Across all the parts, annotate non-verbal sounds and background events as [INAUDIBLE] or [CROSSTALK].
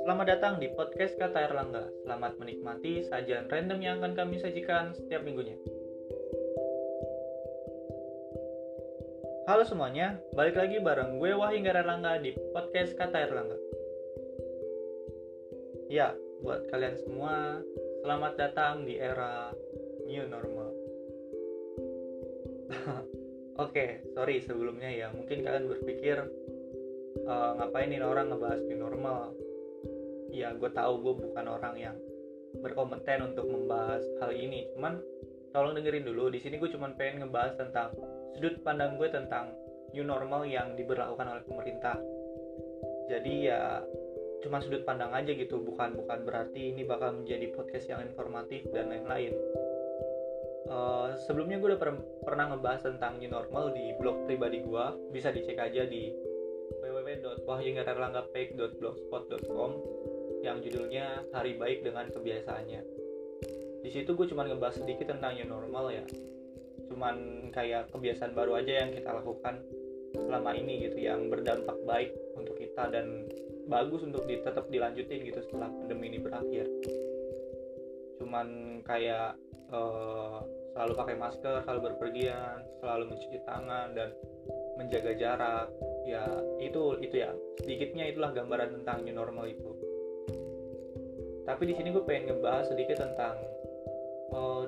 Selamat datang di podcast Kata Erlangga. Selamat menikmati sajian random yang akan kami sajikan setiap minggunya. Halo semuanya, balik lagi bareng gue Wahyu Erlangga di podcast Kata Erlangga. Ya, buat kalian semua, selamat datang di era new normal. [LAUGHS] Oke, sorry sebelumnya ya. Mungkin kalian berpikir uh, ngapain ini orang ngebahas new normal. Ya, gue tahu gue bukan orang yang berkompeten untuk membahas hal ini. Cuman tolong dengerin dulu. Di sini gue cuma pengen ngebahas tentang sudut pandang gue tentang new normal yang diberlakukan oleh pemerintah. Jadi ya cuma sudut pandang aja gitu, bukan bukan berarti ini bakal menjadi podcast yang informatif dan lain-lain. Uh, sebelumnya gue udah per pernah ngebahas tentang new normal di blog pribadi gue bisa dicek aja di www.wahyungaterlanggapek.blogspot.com yang judulnya Hari Baik dengan Kebiasaannya. Di situ gue cuma ngebahas sedikit tentang new normal ya, cuman kayak kebiasaan baru aja yang kita lakukan selama ini gitu yang berdampak baik untuk kita dan bagus untuk tetap dilanjutin gitu setelah pandemi ini berakhir. Cuman kayak uh, selalu pakai masker, selalu berpergian, selalu mencuci tangan dan menjaga jarak. Ya itu itu ya sedikitnya itulah gambaran tentang new normal itu. Tapi di sini gue pengen ngebahas sedikit tentang uh,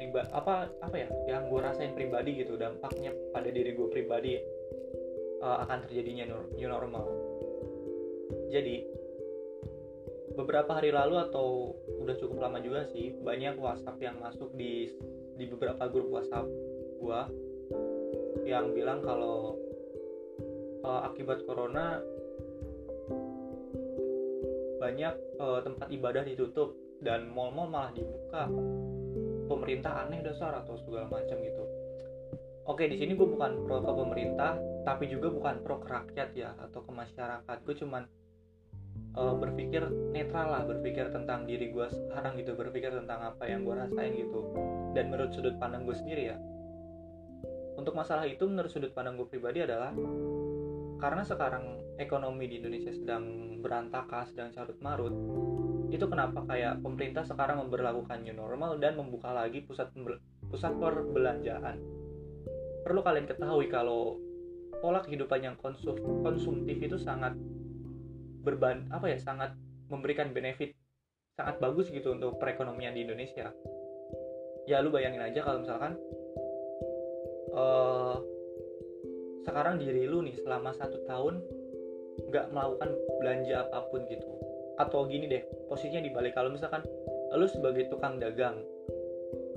priba apa apa ya yang gue rasain pribadi gitu dampaknya pada diri gue pribadi uh, akan terjadinya new normal. Jadi beberapa hari lalu atau udah cukup lama juga sih banyak WhatsApp yang masuk di di beberapa grup WhatsApp gua yang bilang kalau uh, akibat corona banyak uh, tempat ibadah ditutup dan mall-mall malah dibuka. Pemerintah aneh dasar atau segala macam gitu. Oke di sini gue bukan pro ke pemerintah tapi juga bukan pro ke rakyat ya atau ke masyarakat. Gue cuman uh, berpikir netral lah berpikir tentang diri gue sekarang gitu berpikir tentang apa yang gue rasain gitu. Dan menurut sudut pandang gue sendiri ya untuk masalah itu menurut sudut pandang gue pribadi adalah karena sekarang ekonomi di Indonesia sedang berantakan sedang carut marut itu kenapa kayak pemerintah sekarang memperlakukan new normal dan membuka lagi pusat pusat perbelanjaan? Perlu kalian ketahui kalau pola kehidupan yang konsum konsumtif itu sangat berban apa ya sangat memberikan benefit sangat bagus gitu untuk perekonomian di Indonesia. Ya lu bayangin aja kalau misalkan uh, sekarang diri lu nih selama satu tahun nggak melakukan belanja apa pun gitu. Atau gini deh posisinya dibalik kalau misalkan lu sebagai tukang dagang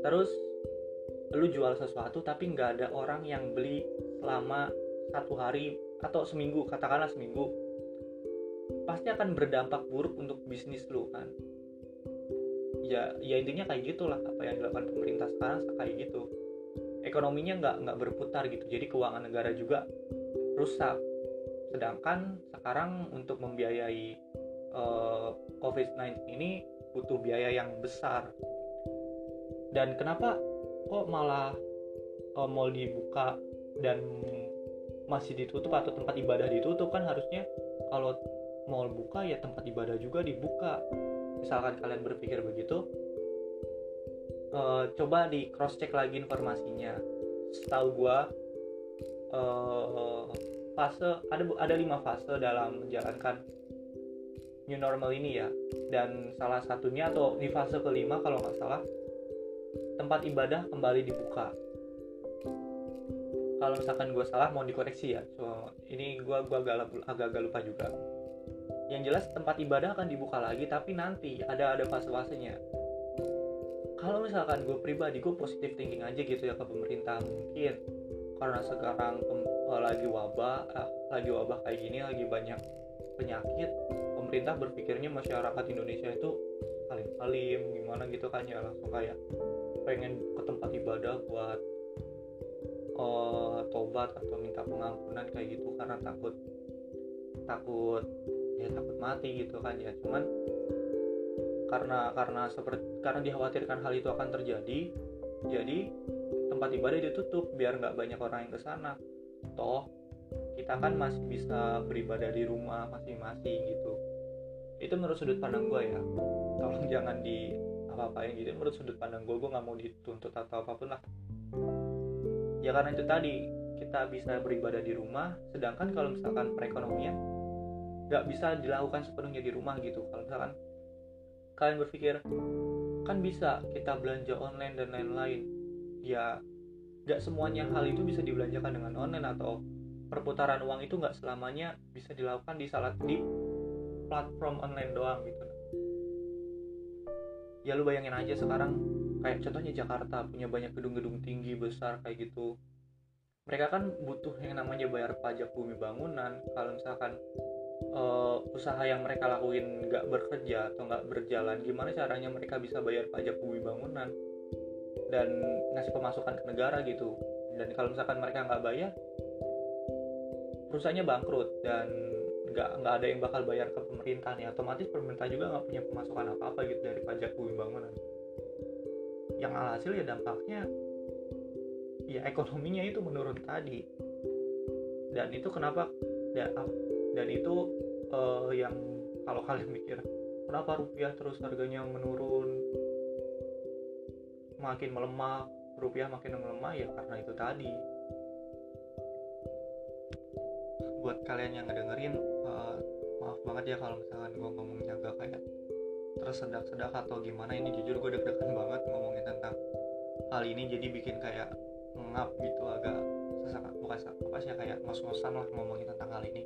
terus lu jual sesuatu tapi nggak ada orang yang beli selama satu hari atau seminggu katakanlah seminggu pasti akan berdampak buruk untuk bisnis lu kan? Ya ya intinya kayak gitulah apa yang dilakukan pemerintah sekarang kayak gitu. Ekonominya nggak nggak berputar gitu jadi keuangan negara juga rusak. Sedangkan sekarang untuk membiayai uh, eh, COVID-19 ini butuh biaya yang besar. Dan kenapa kok malah uh, mall dibuka dan masih ditutup atau tempat ibadah ditutup? Kan harusnya kalau mall buka ya tempat ibadah juga dibuka. Misalkan kalian berpikir begitu uh, coba di cross check lagi informasinya. Setahu gua uh, fase ada ada lima fase dalam menjalankan new normal ini ya. Dan salah satunya atau di fase kelima kalau nggak salah tempat ibadah kembali dibuka. Kalau misalkan gue salah mau dikoreksi ya. So ini gue gua agak agak, lupa juga yang jelas tempat ibadah akan dibuka lagi tapi nanti ada ada fase-fasenya. Kalau misalkan gue pribadi gue positif thinking aja gitu ya ke pemerintah mungkin. Karena sekarang eh, lagi wabah eh, lagi wabah kayak gini lagi banyak penyakit pemerintah berpikirnya masyarakat Indonesia itu alim-alim gimana gitu kan ya langsung kayak pengen ke tempat ibadah buat uh, tobat atau minta pengampunan kayak gitu karena takut takut ya takut mati gitu kan ya. Cuman karena karena seperti karena dikhawatirkan hal itu akan terjadi jadi tempat ibadah ditutup biar nggak banyak orang yang ke sana. Toh kita kan masih bisa beribadah di rumah masing-masing gitu. Itu menurut sudut pandang gue ya. Tolong jangan di apa-apain gitu. Menurut sudut pandang gue gue nggak mau dituntut atau apa pun lah. Ya karena itu tadi kita bisa beribadah di rumah sedangkan kalau misalkan perekonomian nggak bisa dilakukan sepenuhnya di rumah gitu. Kalau misalkan kalian berpikir kan bisa kita belanja online dan lain-lain. Ya nggak semuanya hal itu bisa dibelanjakan dengan online atau perputaran uang itu nggak selamanya bisa dilakukan di salat di platform online doang gitu. Ya lu bayangin aja sekarang kayak contohnya Jakarta punya banyak gedung-gedung tinggi besar kayak gitu. Mereka kan butuh yang namanya bayar pajak bumi bangunan. Kalau misalkan uh, usaha yang mereka lakuin nggak bekerja atau nggak berjalan gimana caranya mereka bisa bayar pajak bumi bangunan dan ngasih pemasukan ke negara gitu. Dan kalau misalkan mereka nggak bayar perusahaannya bangkrut dan nggak nggak ada yang bakal bayar ke pemerintah nih. Otomatis pemerintah juga nggak punya pemasukan apa apa gitu dari pajak bumi bangunan. Yang alhasil ya dampaknya ya ekonominya itu menurun tadi. Dan itu kenapa dan dan itu uh, yang kalau [LAUGHS] kalian mikir kenapa rupiah terus harganya menurun? Makin melemah rupiah makin melemah ya karena itu tadi. Buat kalian yang ngedengerin uh, maaf banget ya kalau misalkan gue ngomongnya agak kayak tersedak-sedak atau gimana. Ini jujur gue deg-degan banget ngomongin tentang hal ini jadi bikin kayak ngap gitu agak sesak bukan apa sih kayak ngos-ngosan lah ngomongin tentang hal ini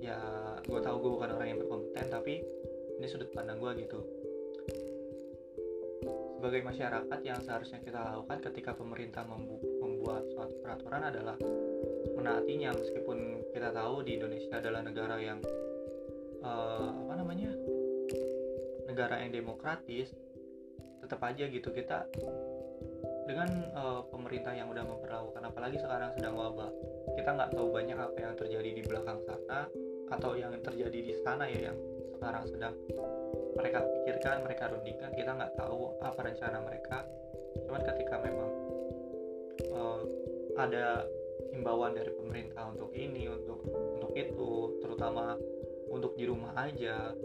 ya gue tahu gue bukan orang yang berkompeten tapi ini sudut pandang gue gitu. Sebagai masyarakat yang seharusnya kita lakukan ketika pemerintah membuat suatu peraturan adalah menaatinya. Meskipun kita tahu di Indonesia adalah negara yang uh, apa namanya negara yang demokratis tetap aja gitu kita dengan uh, pemerintah yang udah memperlakukan apalagi sekarang sedang wabah kita nggak tahu banyak apa yang terjadi di belakang sana atau yang terjadi di sana ya yang sekarang sedang mereka pikirkan mereka rundingkan kita nggak tahu apa rencana mereka. Cuman ketika memang uh, ada himbauan dari pemerintah untuk ini untuk untuk itu terutama untuk di rumah aja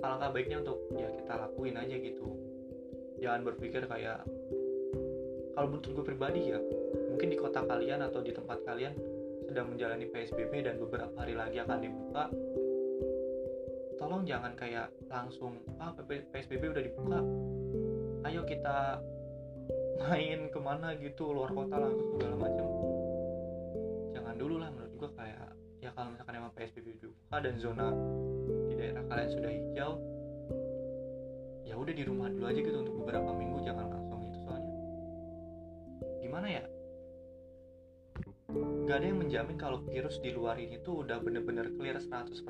alangkah baiknya untuk ya kita lakuin aja gitu. Jangan berpikir kayak kalau menurut gue pribadi ya mungkin di kota kalian atau di tempat kalian sedang menjalani PSBB dan beberapa hari lagi akan dibuka tolong jangan kayak langsung ah PSBB udah dibuka. Ayo kita main ke mana gitu luar kota langsung segala macam. Dulu lah menurut gua kayak ya kalau misalkan emang PSBB dibuka dan zona di daerah kalian sudah hijau ya udah di rumah dulu aja gitu untuk beberapa minggu jangan langsung itu soalnya. Gimana ya gak ada yang menjamin kalau virus di luar ini tuh udah bener-bener clear 100%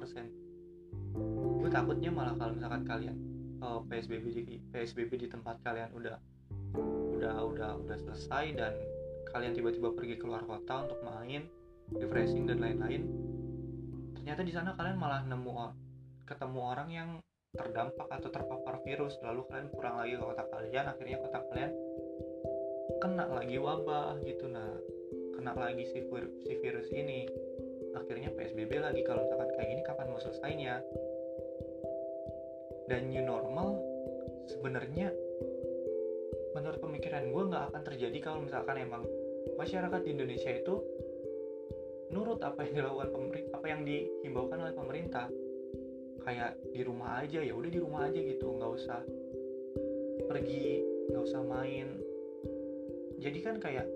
gue takutnya malah kalau misalkan kalian oh, PSBB di PSBB di tempat kalian udah udah udah udah selesai dan kalian tiba-tiba pergi keluar kota untuk main refreshing dan lain-lain ternyata di sana kalian malah nemu ketemu orang yang terdampak atau terpapar virus lalu kalian pulang lagi ke kota kalian akhirnya kota kalian kena lagi wabah gitu. Nah kena lagi si, vir si virus ini. Akhirnya PSBB lagi kalau misalkan kayak gini kapan mau selesainya? Dan new normal sebenarnya menurut pemikiran gue nggak akan terjadi kalau misalkan emang masyarakat di Indonesia itu nurut apa yang dilakukan pemerintah apa yang dihimbaukan oleh pemerintah. Kayak di rumah aja ya udah di rumah aja gitu nggak usah pergi nggak usah main. Jadi kan kayak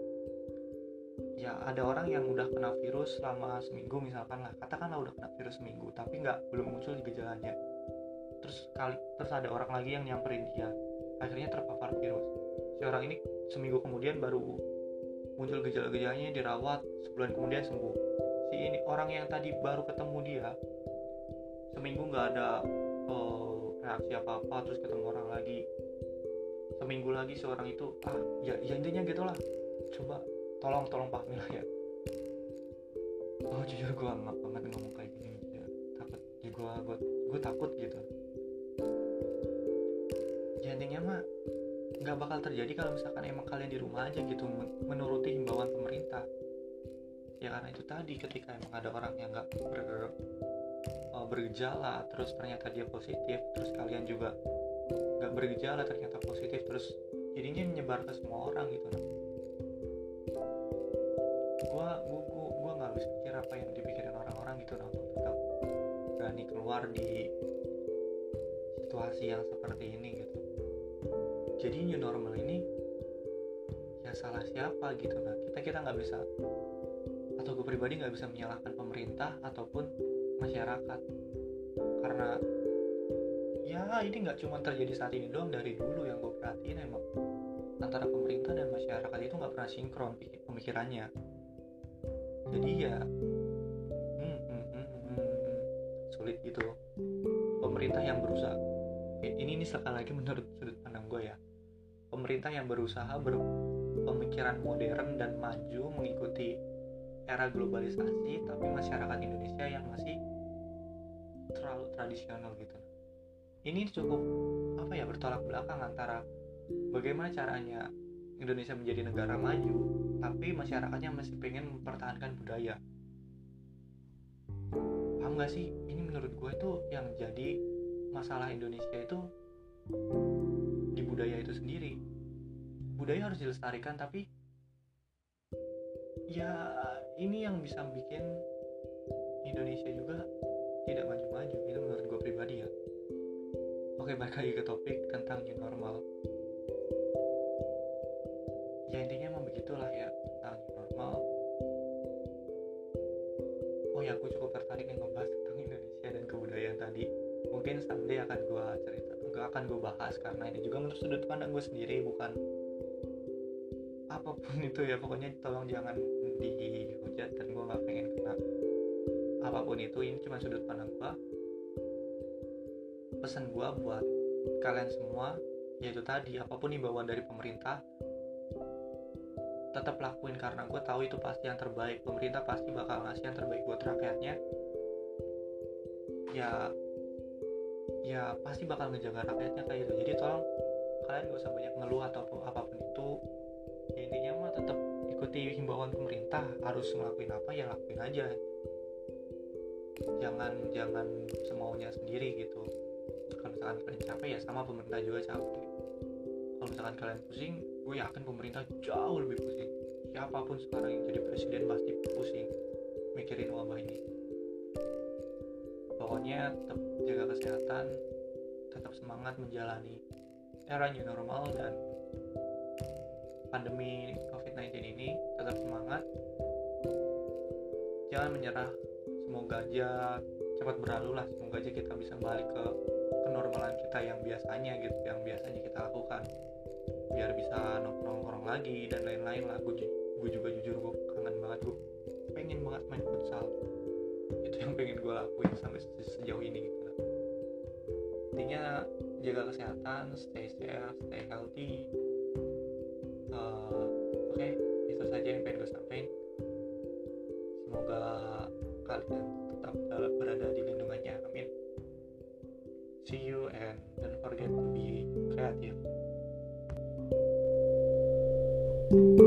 ya ada orang yang udah kena virus selama seminggu misalkan lah. Katakanlah udah kena virus seminggu tapi nggak belum muncul gejalanya. Terus kali terus ada orang lagi yang nyamperin dia. Akhirnya terpapar virus. Si orang ini seminggu kemudian baru muncul gejala-gejalanya dirawat sebulan kemudian sembuh. Si ini orang yang tadi baru ketemu dia seminggu nggak ada uh, reaksi apa apa terus ketemu orang lagi. Seminggu lagi seorang itu ah ya, ya intinya gitulah. Coba tolong tolong Pak Mila ya. Oh jujur gue nggak banget ngomong kayak gini ya. Takut ya gue gue gue takut gitu. Ya intinya mah nggak bakal terjadi kalau misalkan emang kalian di rumah aja gitu menuruti himbauan pemerintah. Ya karena itu tadi ketika emang ada orang yang nggak ber, uh, bergejala terus ternyata dia positif terus kalian juga nggak bergejala ternyata positif terus jadinya menyebar ke semua orang gitu nah gua gua gua, gua nggak bisa pikir apa yang dipikirin orang-orang gitu nah untuk tetap berani keluar di situasi yang seperti ini gitu. Jadi new normal ini ya salah siapa gitu nah kita kita nggak bisa atau gue pribadi nggak bisa menyalahkan pemerintah ataupun masyarakat. Karena ya ini nggak cuma terjadi saat ini doang dari dulu yang gue perhatiin emang antara pemerintah dan masyarakat itu nggak pernah sinkron pemikirannya jadi ya hmm, hmm, hmm, hmm, hmm, sulit gitu. Pemerintah yang berusaha. Ini ini sekali lagi menurut sudut pandang gue ya. Pemerintah yang berusaha berpemikiran modern dan maju mengikuti era globalisasi tapi masyarakat Indonesia yang masih terlalu tradisional gitu. Ini cukup apa ya bertolak belakang antara bagaimana caranya Indonesia menjadi negara maju tapi masyarakatnya masih pengen mempertahankan budaya. Paham gak sih? Ini menurut gue itu yang jadi masalah Indonesia itu di budaya itu sendiri. Budaya harus dilestarikan tapi ya ini yang bisa bikin Indonesia juga tidak maju-maju. Itu menurut gue pribadi ya. Oke balik lagi ke topik tentang new normal ya intinya emang begitulah. Ya tentang new normal. Oh ya aku cukup tertarik nih ngebahas tentang Indonesia dan kebudayaan tadi. Mungkin someday akan gue cerita gak akan gue bahas karena ini juga menurut sudut pandang gue sendiri bukan apa pun itu ya. Pokoknya tolong jangan dihujat dan gue nggak pengen kena apa pun itu. Ini cuma sudut pandang gue pesan gue buat kalian semua yaitu tadi apa pun imbauan dari pemerintah tetap lakuin karena gue tahu itu pasti yang terbaik. Pemerintah pasti bakal ngasih yang terbaik buat rakyatnya. Ya ya pasti bakal ngejaga rakyatnya kayak gitu. Jadi tolong kalian gak usah banyak ngeluh atau apa pun itu. Ya intinya mah tetap ikuti himbauan pemerintah. Harus ngelakuin apa ya lakuin aja. Jangan jangan semaunya sendiri gitu. Kalau misalkan kalian capek ya sama pemerintah juga capek. Kalau misalkan kalian pusing gue yakin pemerintah jauh lebih pusing siapa pun sekarang yang jadi presiden pasti pusing mikirin wabah ini. Pokoknya tetap jaga kesehatan tetap semangat menjalani era new normal dan pandemi COVID-19 ini tetap semangat. Jangan menyerah semoga aja cepat berlalu lah semoga aja kita bisa balik ke kenormalan kita yang biasanya gitu yang biasanya kita lakukan. Biar bisa nongkrong-nongkrong lagi dan lain-lain lah gue, gue juga jujur gue kangen banget gue pengen banget main futsal. Itu yang pengen gue lakuin sampai sejauh ini gitu. Intinya jaga kesehatan stay safe stay healthy. Uh, oke okay, itu saja yang pengen gue sampaikan. Semoga kalian tetap berada di lindungannya amin. See you and don't forget to be creative. thank you